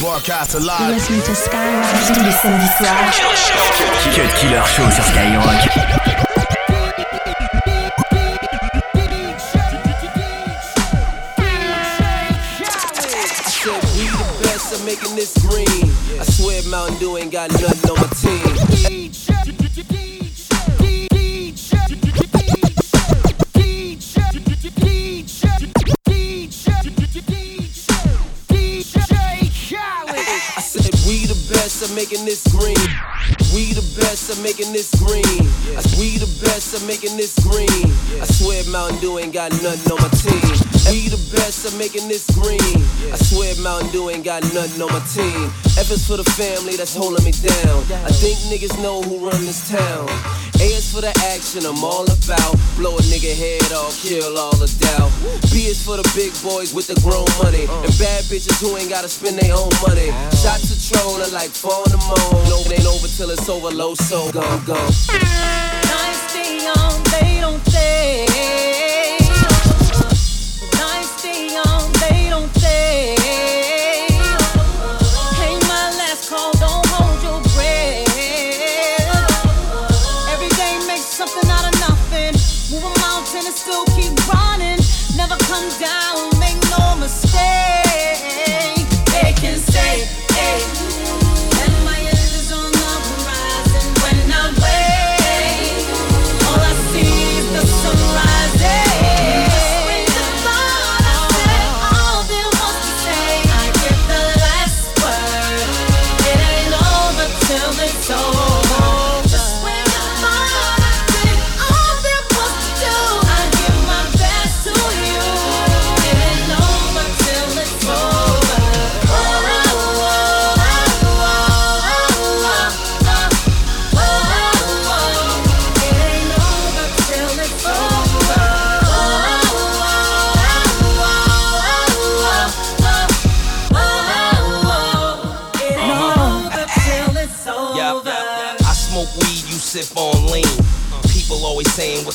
Broadcast alive. Listening to Skyrock tous les samedis soirs. Cut Killer Show sur Skyrock. making this green. I swear Mountain Dew ain't got nothing on my team. Best at making this green. We the best at making this green. We the best at making this green. I swear Mountain Dew ain't got nothing on my team. We the best at making this green. I swear Mountain Dew ain't got nothing on my team. F is for the family that's holding me down. I think niggas know who run this town. A is for the action I'm all about. Blow a nigga head off, kill all the doubt. B is for the big boys with the grown money. And bad bitches who ain't gotta spend their own money. Shots to trolling like in the moon. No, it ain't over till it's over, low so gone, gone. Nice on, they don't say.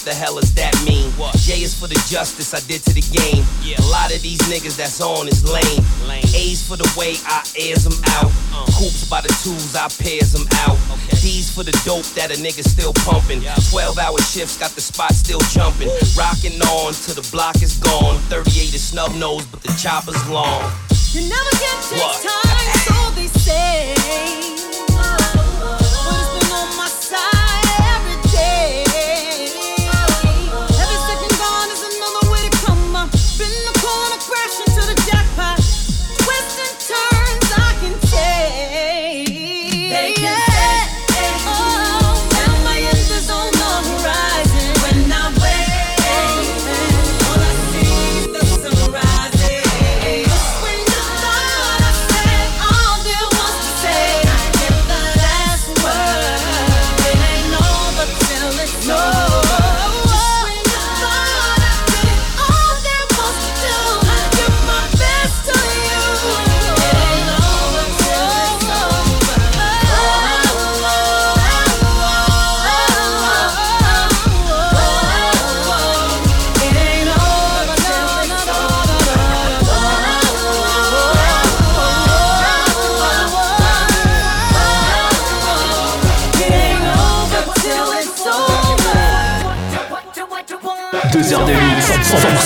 The hell does that mean? What? J is for the justice I did to the game. Yeah. A lot of these niggas that's on is lame. lame. A's for the way I airs them out. Uh. Hoops by the twos, I pairs them out. Okay. D's for the dope that a nigga still pumping. Yeah. 12 hour shifts got the spot still jumping. Rocking on till the block is gone. 38 is snub nose, but the chopper's long. You never get this time, so they say.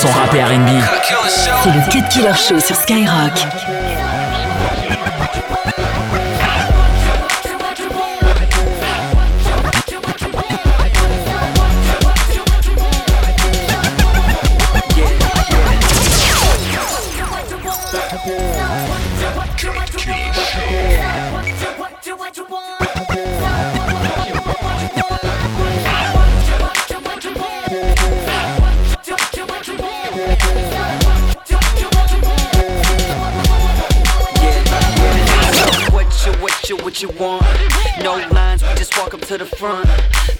Son rap et R&B. C'est le Cut Killer Show sur Skyrock. What you want. No lines, we just walk up to the front.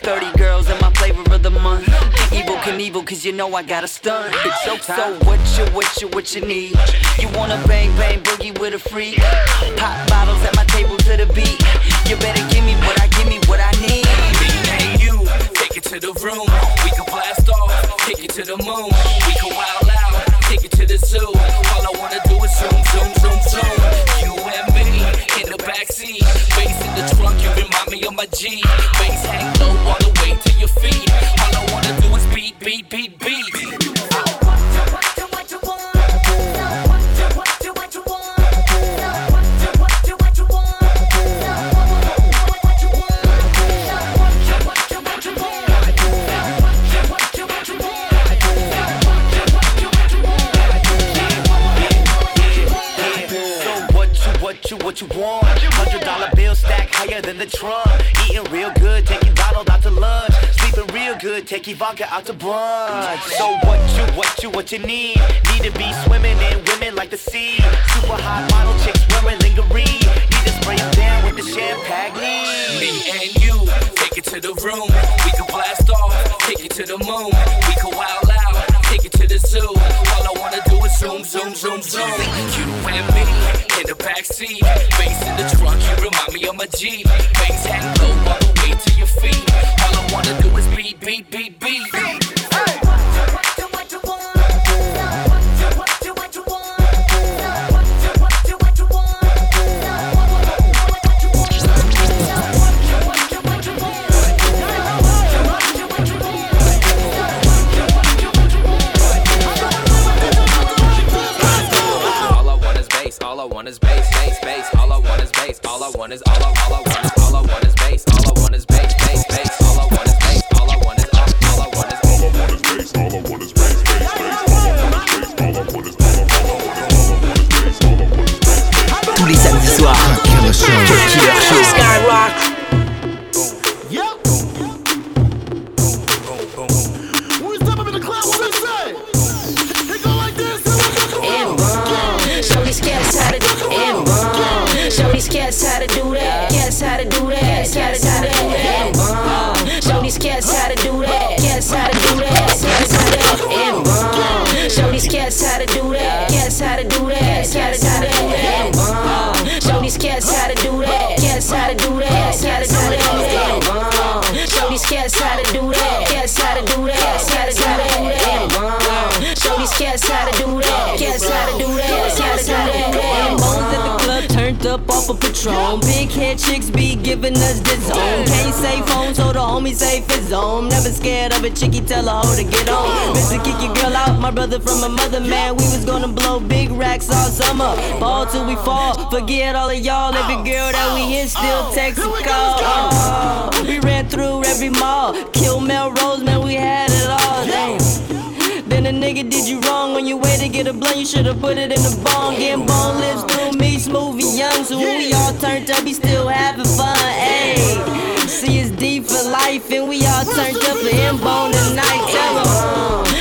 30 girls in my flavor of the month. Evel Knievel, cause you know I got a stunt. It's so, so what you, what you, what you need? You wanna bang, bang, boogie with a freak? Pop bottles at my table to the beat. You better give me what I, give me what I need. Me and you, take it to the room. We can blast off, take it to the moon. We can wild out, take it to the zoo. All I wanna do is zoom, zoom, zoom, zoom. You and me in the backseat. Bass in the trunk, you remind me of my G. Bass hang low all the way to your feet. All I wanna do is beat, beat, beat, beat. What you want. Hundred dollar bill stack higher than the trunk. Eating real good, taking Donald out to lunch. Sleeping real good, taking vodka out to brunch. So what you, what you, what you need? Need to be swimming in women like the sea. Super hot model chicks wearing lingerie. Need to spray them down with the champagne. Me and you, take it to the room. We can blast off, take it to the moon. We can wild out, take it to the zoo. Zoom, zoom, zoom, zoom. You and me in the backseat, bass in the trunk. You remind me of my Jeep. Bass and low all the way to your feet. All I wanna do is beat, beat, beat, beat. All I want is all I, all I want Shorty's cats how to do that. Cats how to do that. Cats how to do that. Shorty's cats how to do that. Cats how to do that. Cats how to do that. Shorty's cats how to do that. Cats how to do that. Cats how to do that. Shorty's cats how to do that. Cats how to do that. Cats how to do that. Shorty's cats how to do that. Cats how to do that. Turned up off of Patron. Big head chicks be giving us the zone. Can't say phone, so the homie say his zone. Never scared of a chickie, tell a hoe to get on. Mr. Kick your girl out, my brother from a mother, man. We was gonna blow big racks all summer. Ball till we fall. Forget all of y'all. Every girl that we hit still text and call. Oh, we ran through every mall. Kill Melrose, man, we had get a blunt. You should've put it in the bong. Getting bone lips through me, smooth and young. So we all turned up, he still having fun. Ayy, see it's deep for life, and we all turned up for him bone tonight. Tell him.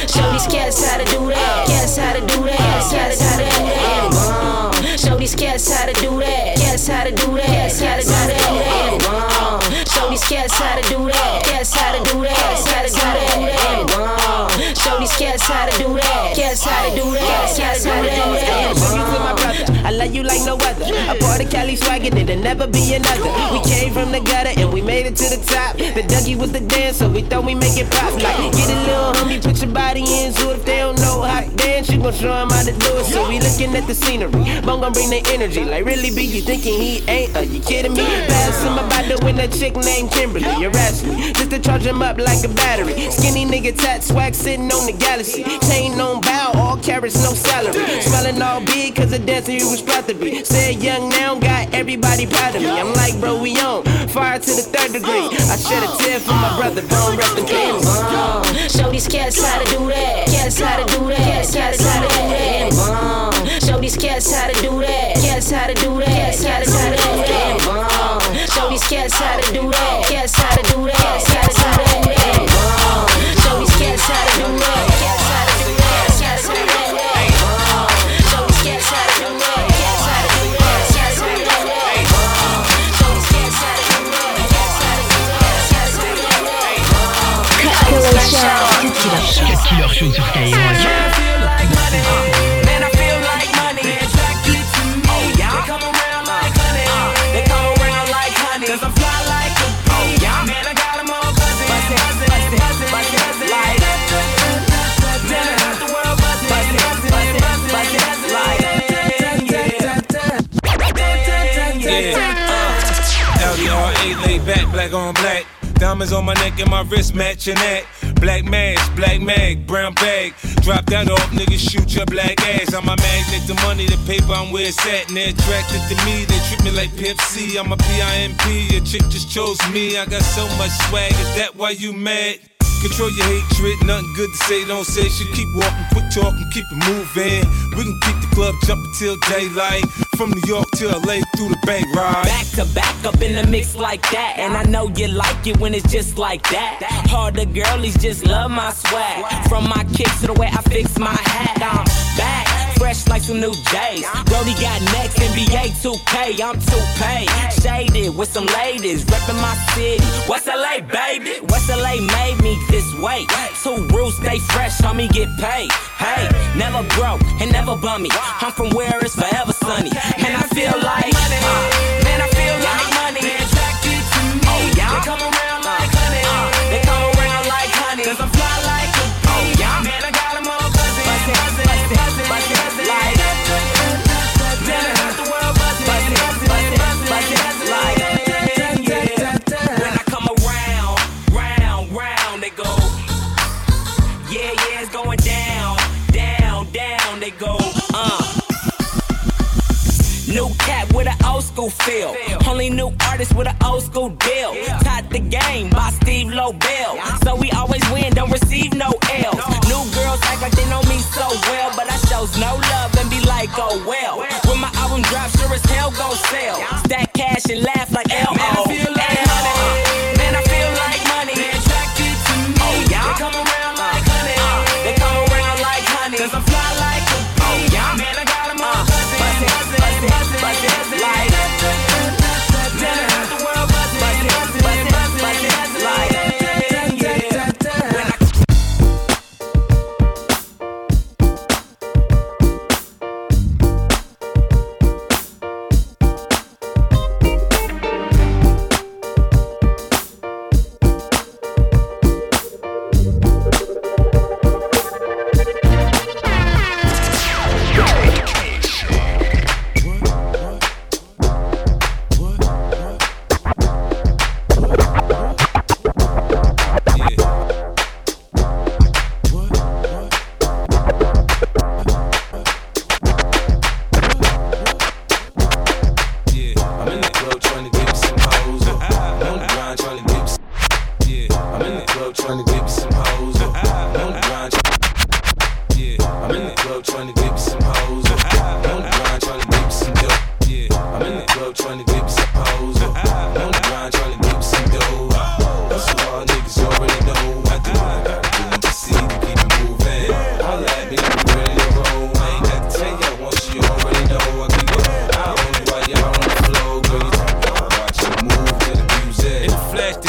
Show these cats how to do that. Cats how to do that. Cats how to do that. Show these cats how to do that. Cats how to do that. Cats how to do that. Show these cats how to do that. Do that. How to do that. you to my brother. I love you like no other. A part of Cali swagger, there'll never be another. We came from the gutter and we made it to the top. The Dougie was the dancer, we thought we make it pop. Like, get a little homie, put your body in. So if they don't you gon' show 'em how to do it. So we looking at the scenery. Bone gon' bring the energy. Like, really be you thinking he ain't? Are you kidding me? Pass him about to win a chick named Kimberly. You're me just to charge him up like a battery. Skinny nigga tat swag sitting on the galaxy. Chain on bow, all carrots, no salary. Smelling all big cause the dancer he was proud to be. Said young now, got everybody proud of me. I'm like, bro, we on. Fire to the third degree. I shed a tear for my brother, don't rest in peace. Show these cats how to do that. Cats how to do that. Cats how to do that. Show these cats how to do that. Cats how to do that. Cats how to do that. Show these cats how to do that. Cats how to do that. Diamonds on my neck and my wrist matching that. Black mask, black mag, brown bag. Drop that off, niggas shoot your black ass. I'm a magnet, the money, the paper, I'm where it's at. And they're attracted to me, they treat me like Pimp I'm a PIMP, your chick just chose me. I got so much swag, is that why you mad? Control your hatred, nothing good to say, don't say shit. Keep walking, quit talking, keep it moving. We can keep the club jumping till daylight. From New York to LA through the Bay Ride. Back to back up in the mix like that. And I know you like it when it's just like that. Hard the girlies just love my swag. From my kicks to the way I fix my hat. I'm back. Fresh like some new J's. Brody got next, NBA 2K. I'm 2K. Shaded with some ladies. Reppin' my city. West LA, baby. West LA made me this way. Two rules, stay fresh, homie, get paid. Hey, never broke and never bummy. I'm from where it's forever sunny. And I feel like, uh, man, I feel like money. Oh, yeah. They come around like honey. They come around like honey. Cause I'm fly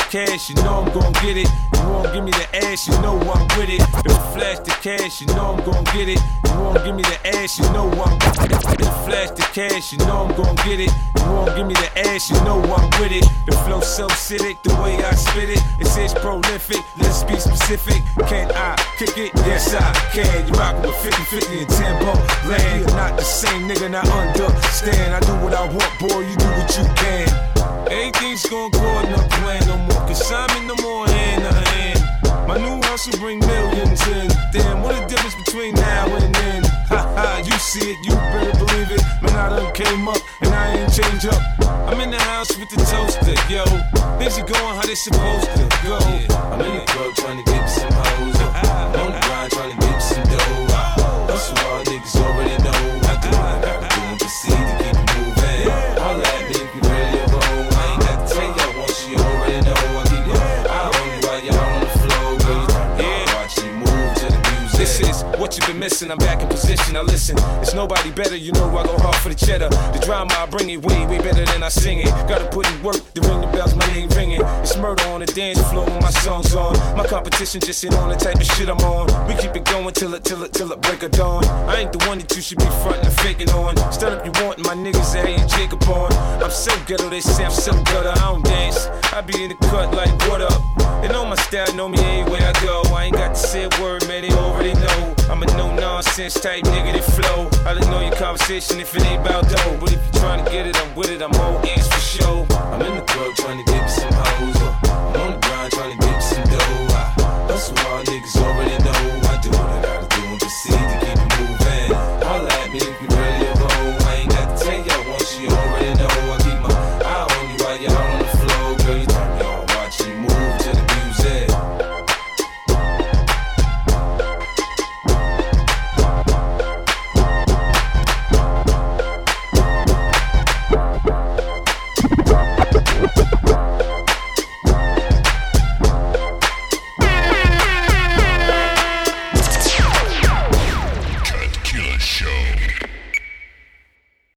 cash, you know I'm gon' get it. You won't give me the ass, you know I'm with it. If I flash the cash, you know I'm gon' get it. You won't give me the ass, you know I'm with it. If I flash the cash, you know I'm gon' get it. You won't give me the ass, you know I'm with it. The flow so acidic, the way I spit it, it says prolific. Let's be specific. Can I kick it? Yes, I can. You rockin' with 50, 50 and 10 bump land. You're not the same nigga, not understand. I do what I want, boy, you do what you can. Everything's gonna go in the plan no more. Cause I'm in no more hand to hand. My new hustle bring millions in. Damn, what a difference between now and then. Ha ha, you see it, you better believe it. Man, I done came up and I ain't change up. I'm in the house with the toaster, yo. Things are going how they supposed to go. I'm in the club trying to get me some hoes. I'm ah, ah, on the grind trying to get some dough. That's what all missing. I'm back in position. Now listen, it's nobody better. You know I go hard for the cheddar. The drama I bring it way, way better than I sing it. Gotta put in work to ring the bells. My name ringing. It's murder on the dance floor when my song's on. My competition just ain't on the type of shit I'm on. We keep it going till it, till it, till it break of dawn. I ain't the one that you should be frontin' faking on. Start up you want my niggas that ain't Jacob on. I'm so ghetto, they say I'm so gutter. I don't dance. I be in the cut like what up. They know my style, know me anywhere I go. I ain't got to say a word, man, they already know. I'm a no nonsense type nigga that flow. I don't know your conversation if it ain't about dough. But if you're trying to get it, I'm with it. I'm all ears for sure. I'm in the club trying to dip some hoes. I'm on the grind trying to dip some dough. I, that's why niggas already know I do what I gotta do and see. to